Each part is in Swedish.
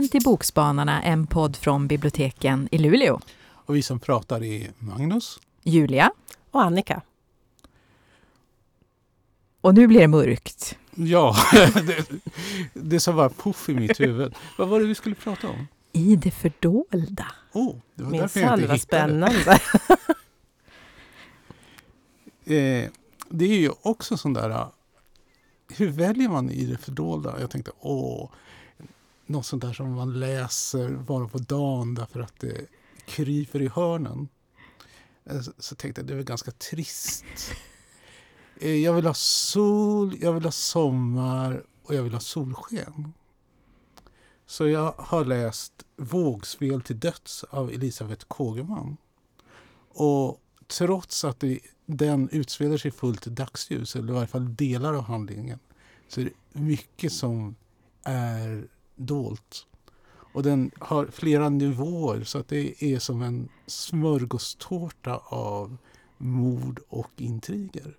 Välkommen till Bokspanarna, en podd från biblioteken i Luleå. Och vi som pratar är Magnus, Julia och Annika. Och nu blir det mörkt. Ja, det, det som var poff i mitt huvud. Vad var det vi skulle prata om? I det fördolda. Oh, det var därför jag inte spännande. eh, det är ju också sån där... Hur väljer man i det fördolda? Jag tänkte, åh, något sånt där som man läser bara på dagen därför att det kryper i hörnen. Eh, så tänkte jag, det är väl ganska trist. Eh, jag vill ha sol, jag vill ha sommar och jag vill ha solsken. Så jag har läst Vågspel till döds av Elisabeth Kågeman. Och trots att det, den utspelar sig fullt dagsljus, eller i varje fall delar av handlingen, så är det mycket som är dolt. Och den har flera nivåer så att det är som en smörgåstårta av mord och intriger.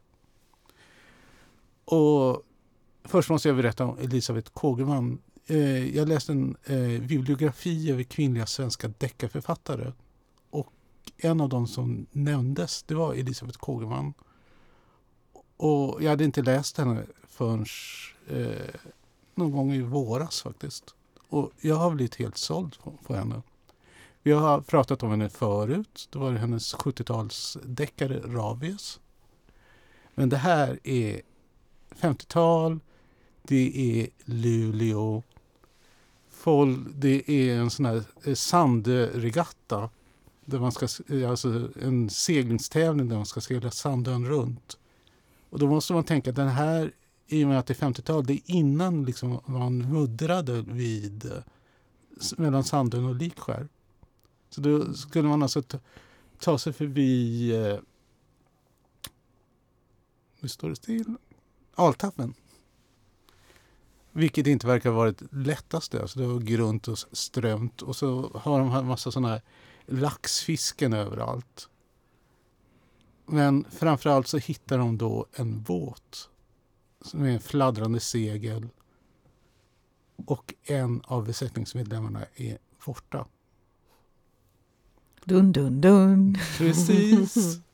Och först måste jag berätta om Elisabeth Kågeman. Eh, jag läste en eh, bibliografi över kvinnliga svenska deckarförfattare. Och en av dem som nämndes, det var Elisabeth Kågeman. Och jag hade inte läst henne förrän eh, någon gång i våras faktiskt. Och jag har blivit helt såld på, på henne. Vi har pratat om henne förut. Det var hennes 70-talsdeckare Rabies. Men det här är 50-tal. Det är Luleå. Folk, det är en sån här eh, sandregatta. Där man ska, eh, alltså en seglingstävling där man ska segla Sandön runt. Och då måste man tänka att den här, i och med att det är 50-tal, det är innan liksom man muddrade vid mellan Sandön och Likskär. Så då skulle man alltså ta, ta sig förbi... Eh, nu står det still. Altappen. Vilket inte verkar ha varit lättaste. Alltså det var grunt och strömt och så har de en massa sådana här laxfisken överallt. Men framförallt så hittar de då en båt med en fladdrande segel och en av besättningsmedlemmarna är borta. Dun, dun, dun. Precis.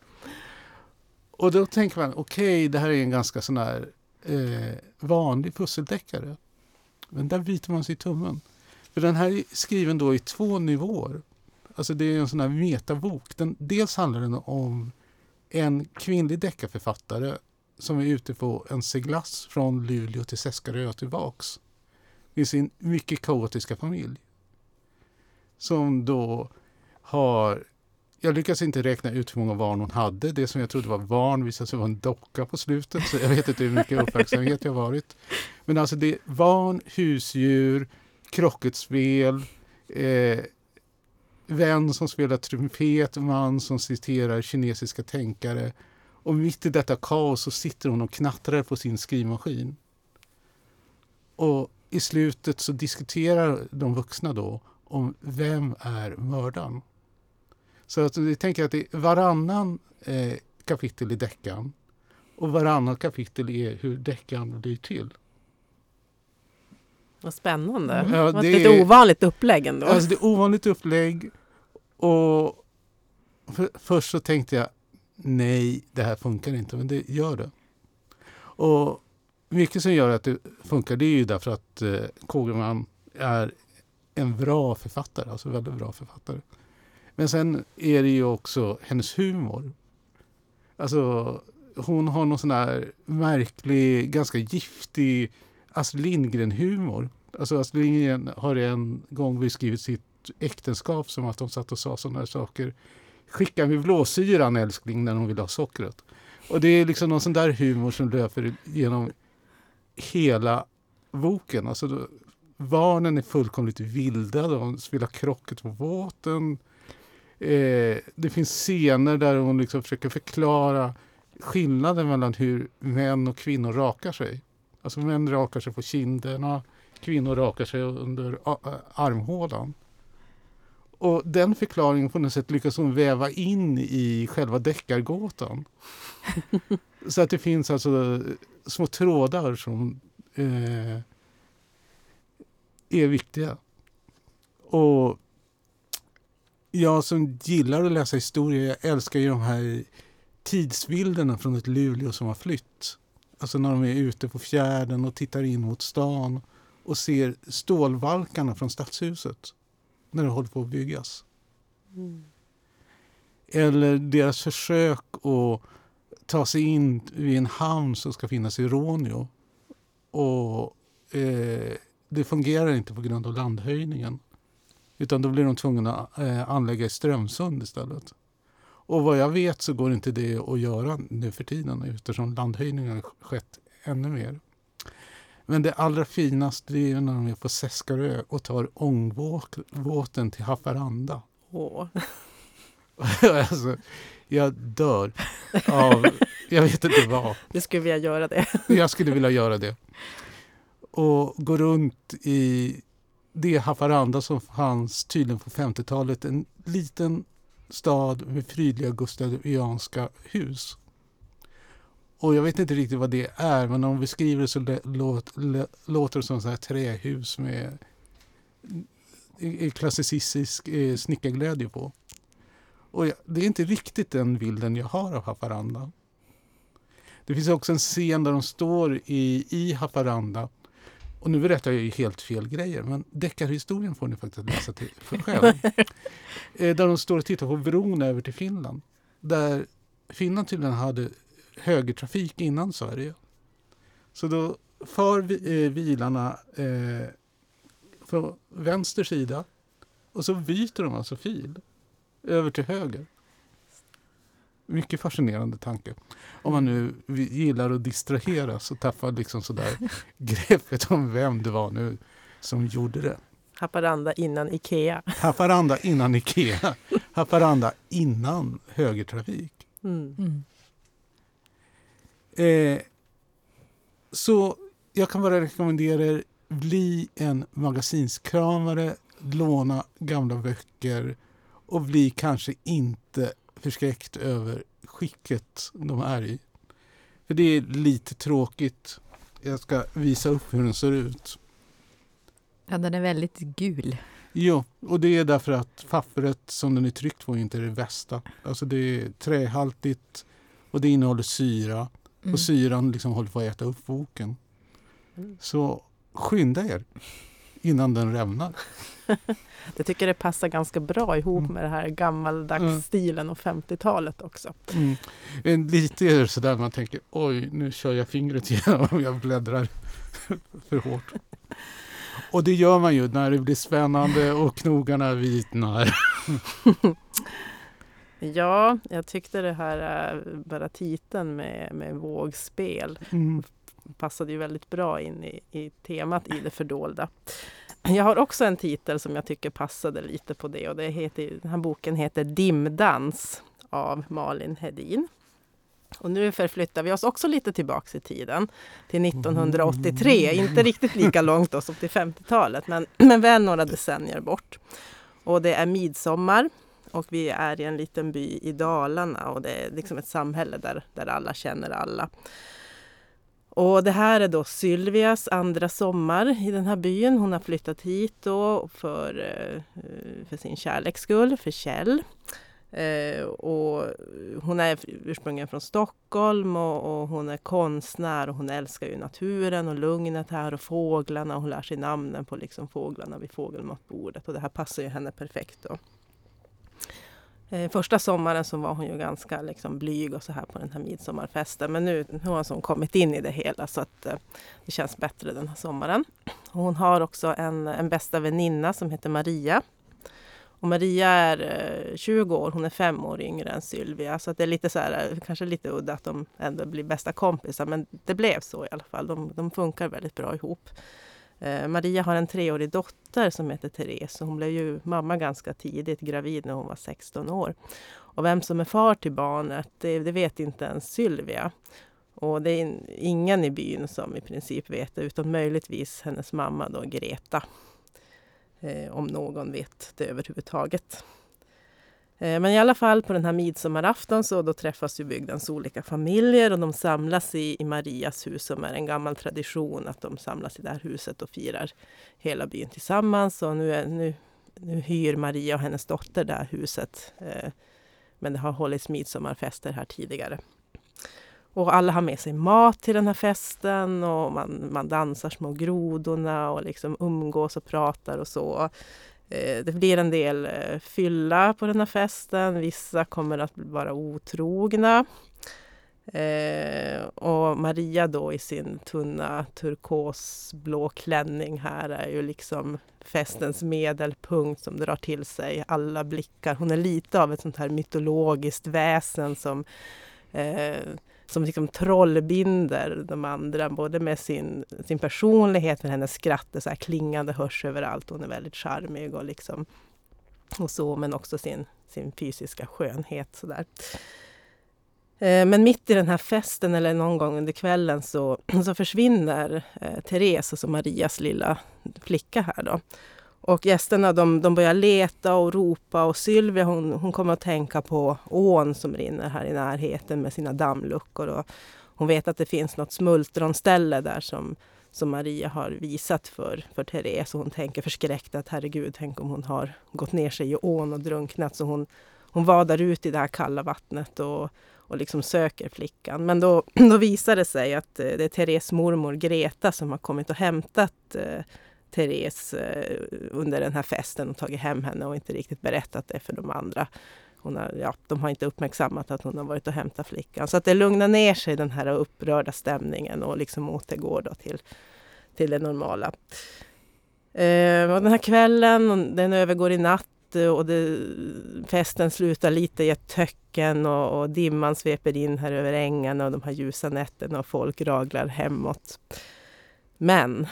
Och då tänker man, okej, okay, det här är en ganska sån här eh, vanlig pusseldeckare. Men där biter man sig i tummen. För den här är skriven då i två nivåer. Alltså det är en sån här metabok. Den, dels handlar den om en kvinnlig deckarförfattare som är ute på en seglass från Luleå till Seskarö och tillbaks. Med sin mycket kaotiska familj. Som då har jag lyckas inte räkna ut hur många barn hon hade. Det som jag trodde var barn visade sig vara en docka på slutet. Så jag vet inte hur mycket uppmärksamhet jag varit. Men alltså det är barn, husdjur, krocketspel, eh, vän som spelar trumpet, man som citerar kinesiska tänkare. Och mitt i detta kaos så sitter hon och knattrar på sin skrivmaskin. Och i slutet så diskuterar de vuxna då om vem är mördaren. Så att vi tänker att det är varannan eh, kapitel i deckan och varannan kapitel är hur deckan blir till. Vad spännande. Ja, det var ett lite ovanligt upplägg ändå. Alltså det är ovanligt upplägg. Och för, först så tänkte jag nej, det här funkar inte, men det gör det. Och mycket som gör att det funkar det är ju därför att eh, Kågeman är en bra författare, alltså väldigt bra författare. Men sen är det ju också hennes humor. Alltså, hon har någon sån här märklig, ganska giftig Astrid Lindgren-humor. Alltså Astrid Lindgren har en gång beskrivit sitt äktenskap som att de satt och sa sådana här saker. Skicka mig blåsyran älskling när hon vill ha sockret. Och det är liksom någon sån där humor som löper genom hela boken. Alltså, barnen är fullkomligt vilda, de spelar krocket på båten. Eh, det finns scener där hon liksom försöker förklara skillnaden mellan hur män och kvinnor rakar sig. Alltså män rakar sig på kinderna, kvinnor rakar sig under armhålan. Och den förklaringen på något sätt lyckas hon väva in i själva deckargåtan. Så att det finns alltså små trådar som eh, är viktiga. Och jag som gillar att läsa historia, jag älskar ju de här tidsbilderna från ett Luleå som har flytt. Alltså när de är ute på fjärden och tittar in mot stan och ser stålvalkarna från stadshuset när det håller på att byggas. Mm. Eller deras försök att ta sig in vid en hamn som ska finnas i Råneå. Och eh, det fungerar inte på grund av landhöjningen. Utan då blir de tvungna att eh, anlägga i Strömsund istället. Och vad jag vet så går inte det att göra nu för tiden eftersom landhöjningen skett ännu mer. Men det allra finaste är när de är på Seskarö och tar ångbåten till Haparanda. Åh. alltså, jag dör av... Jag vet inte vad. Du skulle vilja göra det? jag skulle vilja göra det. Och gå runt i det Haparanda som fanns tydligen på 50-talet. En liten stad med prydliga gustavianska hus. Och jag vet inte riktigt vad det är, men om de beskriver det så låter det som så här trähus med klassicistisk eh, snickarglädje på. Och jag, det är inte riktigt den bilden jag har av Haparanda. Det finns också en scen där de står i, i Haparanda och nu berättar jag ju helt fel grejer, men deckarhistorien får ni faktiskt läsa till för själv. Eh, där de står och tittar på bron över till Finland. Där Finland tydligen hade högertrafik innan Sverige. Så då far vi, eh, bilarna eh, från vänster sida och så byter de alltså fil över till höger. Mycket fascinerande tanke. Om man nu gillar att distraheras och tappar liksom sådär greppet om vem det var nu som gjorde det. Haparanda innan Ikea. Haparanda innan Ikea. Haparanda innan högertrafik. Mm. Mm. Eh, så jag kan bara rekommendera er, bli en magasinskramare, låna gamla böcker och bli kanske inte förskräckt över skicket de är i. För det är lite tråkigt. Jag ska visa upp hur den ser ut. Ja, den är väldigt gul. Jo, och det är därför att pappret som den är tryckt på inte är det bästa. Alltså det är trähaltigt och det innehåller syra. Mm. Och syran liksom håller på att äta upp boken. Mm. Så skynda er innan den rämnar. Jag tycker det passar ganska bra ihop mm. med det här gammaldagsstilen och 50-talet också. Mm. Lite är det sådär man tänker oj, nu kör jag fingret igenom om jag bläddrar för hårt. Och det gör man ju när det blir spännande och knogarna vitnar. Ja, jag tyckte det här, äh, bara titeln med, med vågspel mm. passade ju väldigt bra in i, i temat i det fördolda. Jag har också en titel som jag tycker passade lite på det och det heter, den här boken heter Dimdans av Malin Hedin. Och nu förflyttar vi oss också lite tillbaks i tiden till 1983. Mm. Inte riktigt lika långt då som till 50-talet men, men väl några decennier bort. Och det är midsommar och vi är i en liten by i Dalarna och det är liksom ett samhälle där, där alla känner alla. Och det här är då Sylvias andra sommar i den här byn. Hon har flyttat hit då för, eh, för sin kärleks skull, för Kjell. Eh, och hon är ursprungligen från Stockholm och, och, hon är konstnär och hon älskar ju naturen och lugnet här och fåglarna. Hon lär sig namnen på liksom fåglarna vid fågelmatbordet och det här passar ju henne perfekt. Då. Eh, första sommaren så var hon ju ganska liksom blyg och så här på den här midsommarfesten. Men nu, nu har hon kommit in i det hela så att eh, det känns bättre den här sommaren. Hon har också en, en bästa väninna som heter Maria. Och Maria är eh, 20 år, hon är fem år yngre än Sylvia. Så att det är lite så här, kanske lite udda att de ändå blir bästa kompisar. Men det blev så i alla fall. De, de funkar väldigt bra ihop. Eh, Maria har en treårig dotter som heter Therese. Hon blev ju mamma ganska tidigt, gravid när hon var 16 år. Och vem som är far till barnet, det, det vet inte ens Sylvia. Och det är ingen i byn som i princip vet det, utom möjligtvis hennes mamma då, Greta. Eh, om någon vet det överhuvudtaget. Eh, men i alla fall på den här midsommarafton så då träffas ju bygdens olika familjer och de samlas i, i Marias hus som är en gammal tradition att de samlas i det här huset och firar hela byn tillsammans. Och nu, är, nu nu hyr Maria och hennes dotter det här huset. Eh, men det har hållits midsommarfester här tidigare. Och alla har med sig mat till den här festen och man, man dansar små grodorna och liksom umgås och pratar och så. Eh, det blir en del eh, fylla på den här festen. Vissa kommer att vara otrogna. Eh, och Maria då i sin tunna turkosblå klänning här är ju liksom festens medelpunkt som drar till sig alla blickar. Hon är lite av ett sånt här mytologiskt väsen som eh, som liksom trollbinder de andra, både med sin, sin personlighet, med hennes skratt, det så här klingande hörs överallt. Hon är väldigt charmig och liksom och så, men också sin, sin fysiska skönhet. Så där. Eh, men mitt i den här festen eller någon gång under kvällen så, så försvinner eh, Therese, alltså Marias lilla flicka här då. Och gästerna de, de börjar leta och ropa och Sylvia hon, hon kommer att tänka på ån som rinner här i närheten med sina dammluckor. Och hon vet att det finns något smultronställe där som, som Maria har visat för, för Therese. Och hon tänker förskräckt att herregud, tänk om hon har gått ner sig i ån och drunknat. Så hon, hon vadar ut i det här kalla vattnet och, och liksom söker flickan. Men då, då visar det sig att eh, det är Theres mormor Greta som har kommit och hämtat eh, Therese eh, under den här festen och tagit hem henne och inte riktigt berättat det för de andra. Hon har, ja, de har inte uppmärksammat att hon har varit och hämtat flickan. Så att det lugnar ner sig den här upprörda stämningen och liksom återgår då till, till det normala. Eh, och den här kvällen, den övergår i natt och det, festen slutar lite i ett töcken och, och dimman sveper in här över ängarna och de här ljusa nätterna och folk raglar hemåt. Men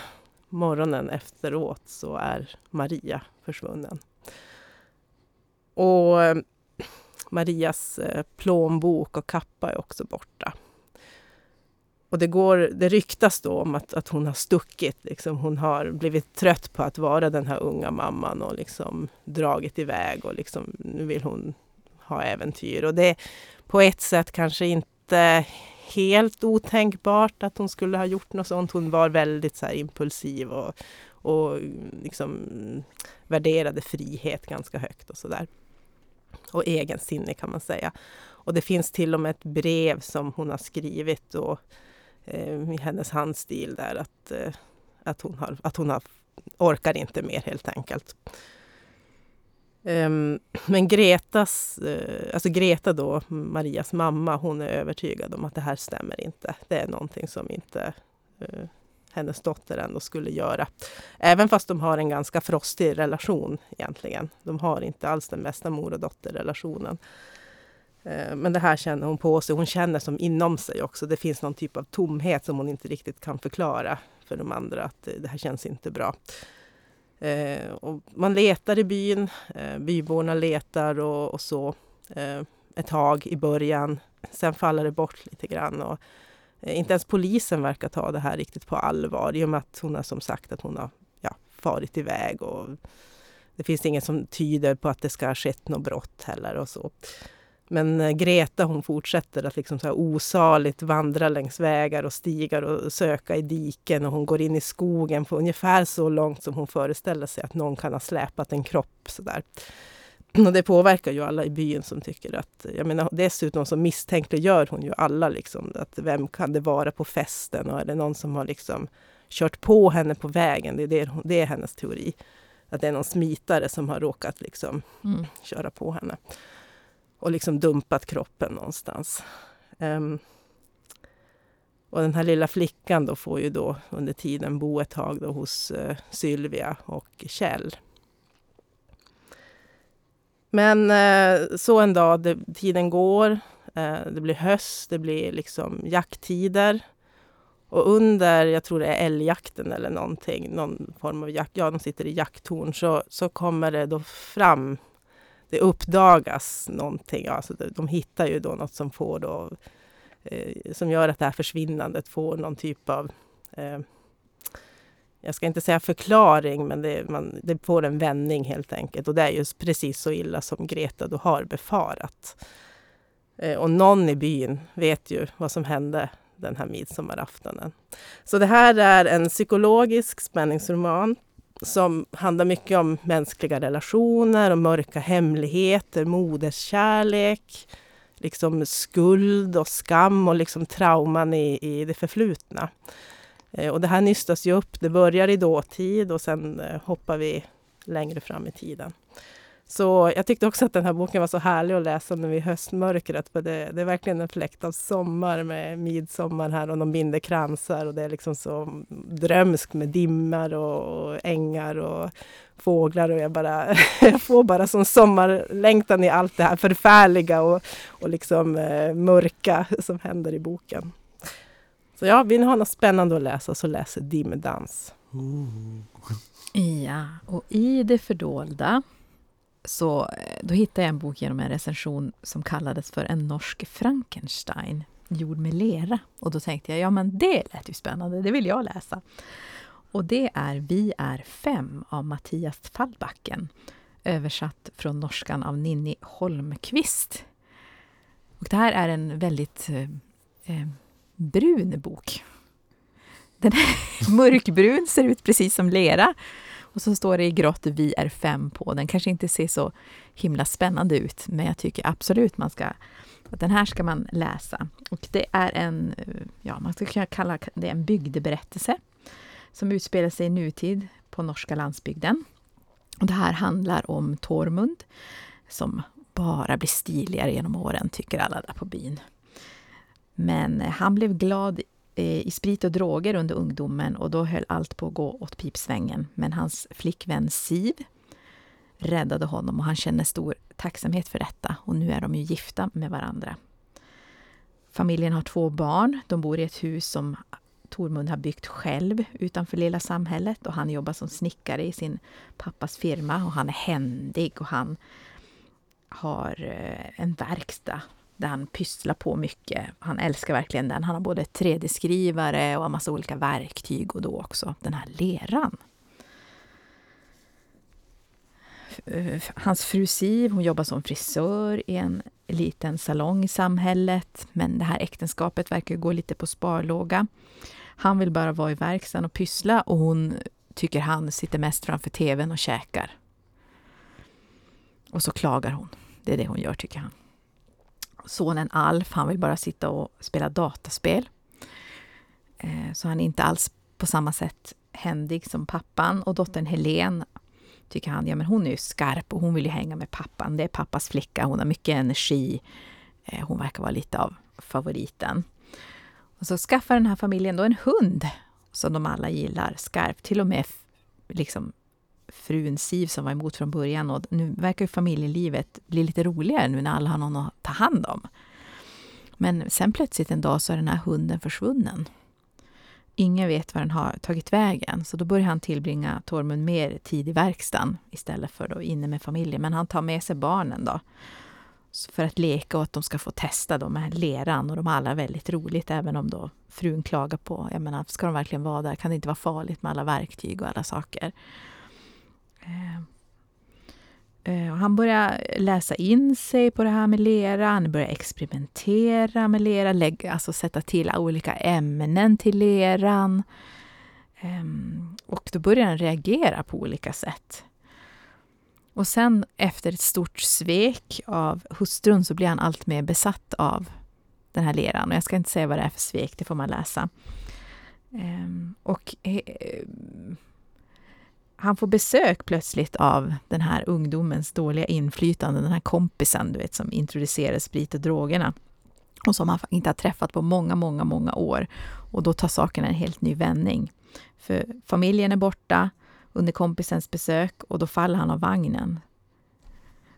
morgonen efteråt så är Maria försvunnen. Och eh, Marias eh, plånbok och kappa är också borta. Och det, går, det ryktas då om att, att hon har stuckit. Liksom hon har blivit trött på att vara den här unga mamman och liksom dragit iväg och liksom, nu vill hon ha äventyr. Och det är på ett sätt kanske inte helt otänkbart att hon skulle ha gjort något sånt. Hon var väldigt så impulsiv och, och liksom värderade frihet ganska högt och sådär. Och egensinnig kan man säga. Och det finns till och med ett brev som hon har skrivit då, eh, i hennes handstil där att, eh, att, hon har, att hon har, orkar inte mer helt enkelt. Ehm, men Gretas, eh, alltså Greta då, Marias mamma, hon är övertygad om att det här stämmer inte. Det är någonting som inte eh, hennes dotter ändå skulle göra. Även fast de har en ganska frostig relation egentligen. De har inte alls den bästa mor och dotterrelationen. Eh, men det här känner hon på sig. Hon känner som inom sig också. Det finns någon typ av tomhet som hon inte riktigt kan förklara för de andra. Att det här känns inte bra. Eh, och man letar i byn, eh, byborna letar och, och så eh, ett tag i början. Sen faller det bort lite grann. Och, eh, inte ens polisen verkar ta det här riktigt på allvar i och med att hon har som sagt att hon har ja, farit iväg. Och det finns inget som tyder på att det ska ha skett något brott heller. och så. Men eh, Greta hon fortsätter att liksom så här osaligt vandra längs vägar och stigar och söka i diken och hon går in i skogen på ungefär så långt som hon föreställer sig att någon kan ha släpat en kropp. Så där. Och det påverkar ju alla i byn som tycker att, jag menar dessutom så misstänkliggör hon ju alla liksom, att vem kan det vara på festen och är det någon som har liksom kört på henne på vägen? Det är, det, det är hennes teori. Att det är någon smitare som har råkat liksom mm. köra på henne och liksom dumpat kroppen någonstans. Um, och den här lilla flickan då får ju då under tiden bo ett tag då hos uh, Sylvia och Kjell. Men uh, så en dag, det, tiden går, uh, det blir höst, det blir liksom jakttider. Och under, jag tror det är älgjakten eller någonting, någon form av jakt, ja de sitter i jakttorn, så, så kommer det då fram det uppdagas någonting. Alltså de hittar ju då något som får då, eh, som gör att det här försvinnandet får någon typ av eh, jag ska inte säga förklaring, men det, man, det, får en vändning helt enkelt. Och det är just precis så illa som Greta då har befarat. Eh, och någon i byn vet ju vad som hände den här midsommaraftonen. Så det här är en psykologisk spänningsroman som handlar mycket om mänskliga relationer och mörka hemligheter, moderskärlek, liksom skuld och skam och liksom trauman i, i det förflutna. Eh, och det här nystas ju upp. Det börjar i dåtid och sen eh, hoppar vi längre fram i tiden. Så jag tyckte också att den här boken var så härlig att läsa nu i höstmörkret. För det, det är verkligen en fläkt av sommar med midsommar här och de binder kransar. Och det är liksom så drömskt med dimmar och ängar och fåglar. Och jag, bara, jag får bara som sommarlängtan i allt det här förfärliga och, och liksom eh, mörka som händer i boken. Så ja, vill ni ha något spännande att läsa så läs Dimmedans. Oh. Ja, och i det fördolda så eh, då hittade jag en bok genom en recension som kallades för En norsk Frankenstein, gjord med lera. Och då tänkte jag, ja men det lät ju spännande, det vill jag läsa. Och det är Vi är fem av Mattias Fallbacken, översatt från norskan av Ninni Holmqvist. Och det här är en väldigt eh, eh brun bok. Den är mörkbrun, ser ut precis som lera. Och så står det i grått Vi är fem på. Den kanske inte ser så himla spännande ut, men jag tycker absolut man ska den här ska man läsa. Och det är en, eh, ja man skulle kunna kalla det en bygdeberättelse som utspelar sig i nutid på norska landsbygden. Och det här handlar om Tormund som bara blir stiligare genom åren, tycker alla där på byn. Men eh, han blev glad Eh, i sprit och droger under ungdomen och då höll allt på att gå åt pipsvängen. Men hans flickvän Siv räddade honom och han känner stor tacksamhet för detta. Och nu är de ju gifta med varandra. Familjen har två barn. De bor i ett hus som Tormund har byggt själv utanför lilla samhället och han jobbar som snickare i sin pappas firma och han är händig och han har eh, en verkstad där han pysslar på mycket. Han älskar verkligen den. Han har både 3D-skrivare och en massa olika verktyg och då också den här leran. Eh, hans fru Siv, hon jobbar som frisör i en liten salong i samhället. Men det här äktenskapet verkar gå lite på sparlåga. Han vill bara vara i verkstaden och pyssla och hon tycker han sitter mest framför tvn och käkar. Och så klagar hon. Det är det hon gör, tycker han. Sonen Alf, han vill bara sitta och spela dataspel. Eh, så han är inte alls på samma sätt händig som pappan. Och dottern Helen tycker han, ja men hon är ju skarp och hon vill ju hänga med pappan. Det är pappas flicka, hon har mycket energi. Eh, hon verkar vara lite av favoriten. Och så skaffar den här familjen då en hund som de alla gillar skarpt. Till och med liksom frun Siv som var emot från början. Och nu verkar ju familjelivet bli lite roligare nu när alla har någon att ta hand om. Men sen plötsligt en dag så är den här hunden försvunnen. Ingen vet var den har tagit vägen, så då börjar han tillbringa Tormund mer tid i verkstaden istället för då inne med familjen. Men han tar med sig barnen då för att leka och att de ska få testa de här leran och de har alla väldigt roligt även om då frun klagar på, jag menar, ska de verkligen vara där? Kan det inte vara farligt med alla verktyg och alla saker? Eh, eh, han börjar läsa in sig på det här med lera, han börjar experimentera med lera, lägga, alltså sätta till olika ämnen till leran. Ehm, och då börjar han reagera på olika sätt. Och sen efter ett stort svek av hustrun så blir han allt mer besatt av den här leran. Och jag ska inte säga vad det är för svek, det får man läsa. Ehm, och han får besök plötsligt av den här ungdomens dåliga inflytande, den här kompisen du vet, som introducerar sprit och drogerna och som han inte har träffat på många, många, många år. Och då tar saken en helt ny vändning. För familjen är borta under kompisens besök och då faller han av vagnen.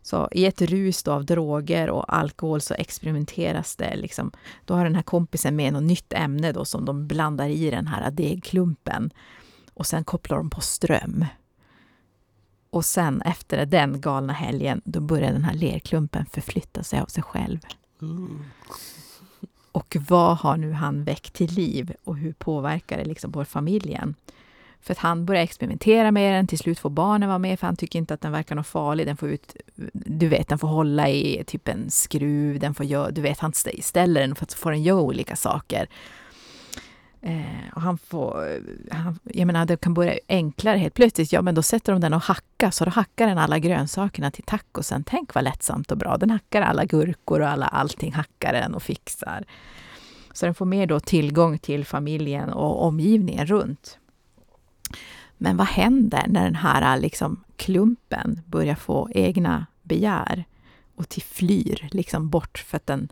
Så i ett rus av droger och alkohol så experimenteras det. Liksom. Då har den här kompisen med något nytt ämne då som de blandar i den här degklumpen och sen kopplar de på ström. Och sen efter den galna helgen, då börjar den här lerklumpen förflytta sig av sig själv. Mm. Och vad har nu han väckt till liv och hur påverkar det liksom på familjen? För att han börjar experimentera med den, till slut får barnen vara med för han tycker inte att den verkar något farlig. Den får ut, du vet, den får hålla i typ en skruv, den får göra, du vet, han ställer den för att få den göra olika saker. Eh, och han får, han, jag menar, det kan börja enklare helt plötsligt. Ja, men då sätter de den och hackar, så då hackar den alla grönsakerna till tacosen. Tänk vad lättsamt och bra. Den hackar alla gurkor och alla, allting hackar den och fixar. Så den får mer då tillgång till familjen och omgivningen runt. Men vad händer när den här liksom klumpen börjar få egna begär och till flyr liksom bort för att den,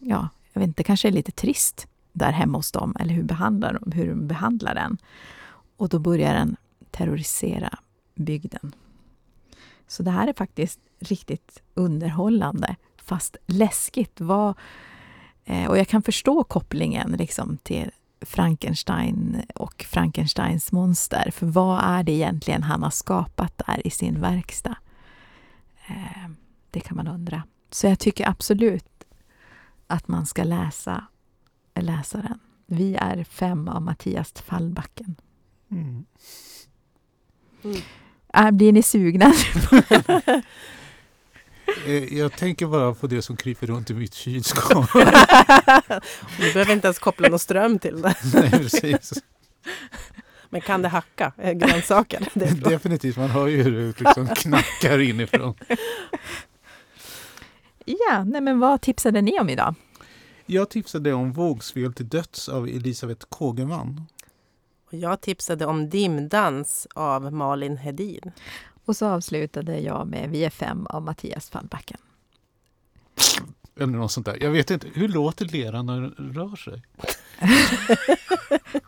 ja, jag vet inte, kanske är lite trist där hemma hos dem, eller hur behandlar de, hur de behandlar den. Och då börjar den terrorisera bygden. Så det här är faktiskt riktigt underhållande, fast läskigt. Vad, eh, och jag kan förstå kopplingen liksom till Frankenstein och Frankensteins monster. För vad är det egentligen han har skapat där i sin verkstad? Eh, det kan man undra. Så jag tycker absolut att man ska läsa läsaren. Vi är fem av Mattias Fallbacken. Mm. Mm. Äh, blir ni sugna? Eh, jag tänker bara på det som kryper runt i mitt kylskåp. du behöver inte ens koppla någon ström till det. Nej, precis. Men kan det hacka eh, grönsaker? Det Definitivt, man hör ju hur det liksom knackar inifrån. Ja, nej men vad tipsade ni om idag? Jag tipsade om Vågspel till döds av Elisabeth Kågeman. Och jag tipsade om Dimdans av Malin Hedin. Och så avslutade jag med Vi är fem av Mattias Fallbacken. Eller något sånt där. Jag vet inte, hur låter leran när den rör sig?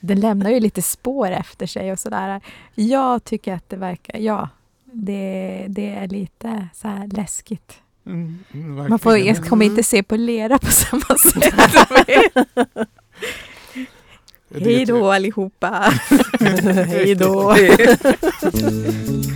den lämnar ju lite spår efter sig och sådär. Jag tycker att det verkar, ja, det, det är lite så här läskigt. Mm, Man får, kommer inte se på lera på samma sätt. Hej då allihopa! Hej då!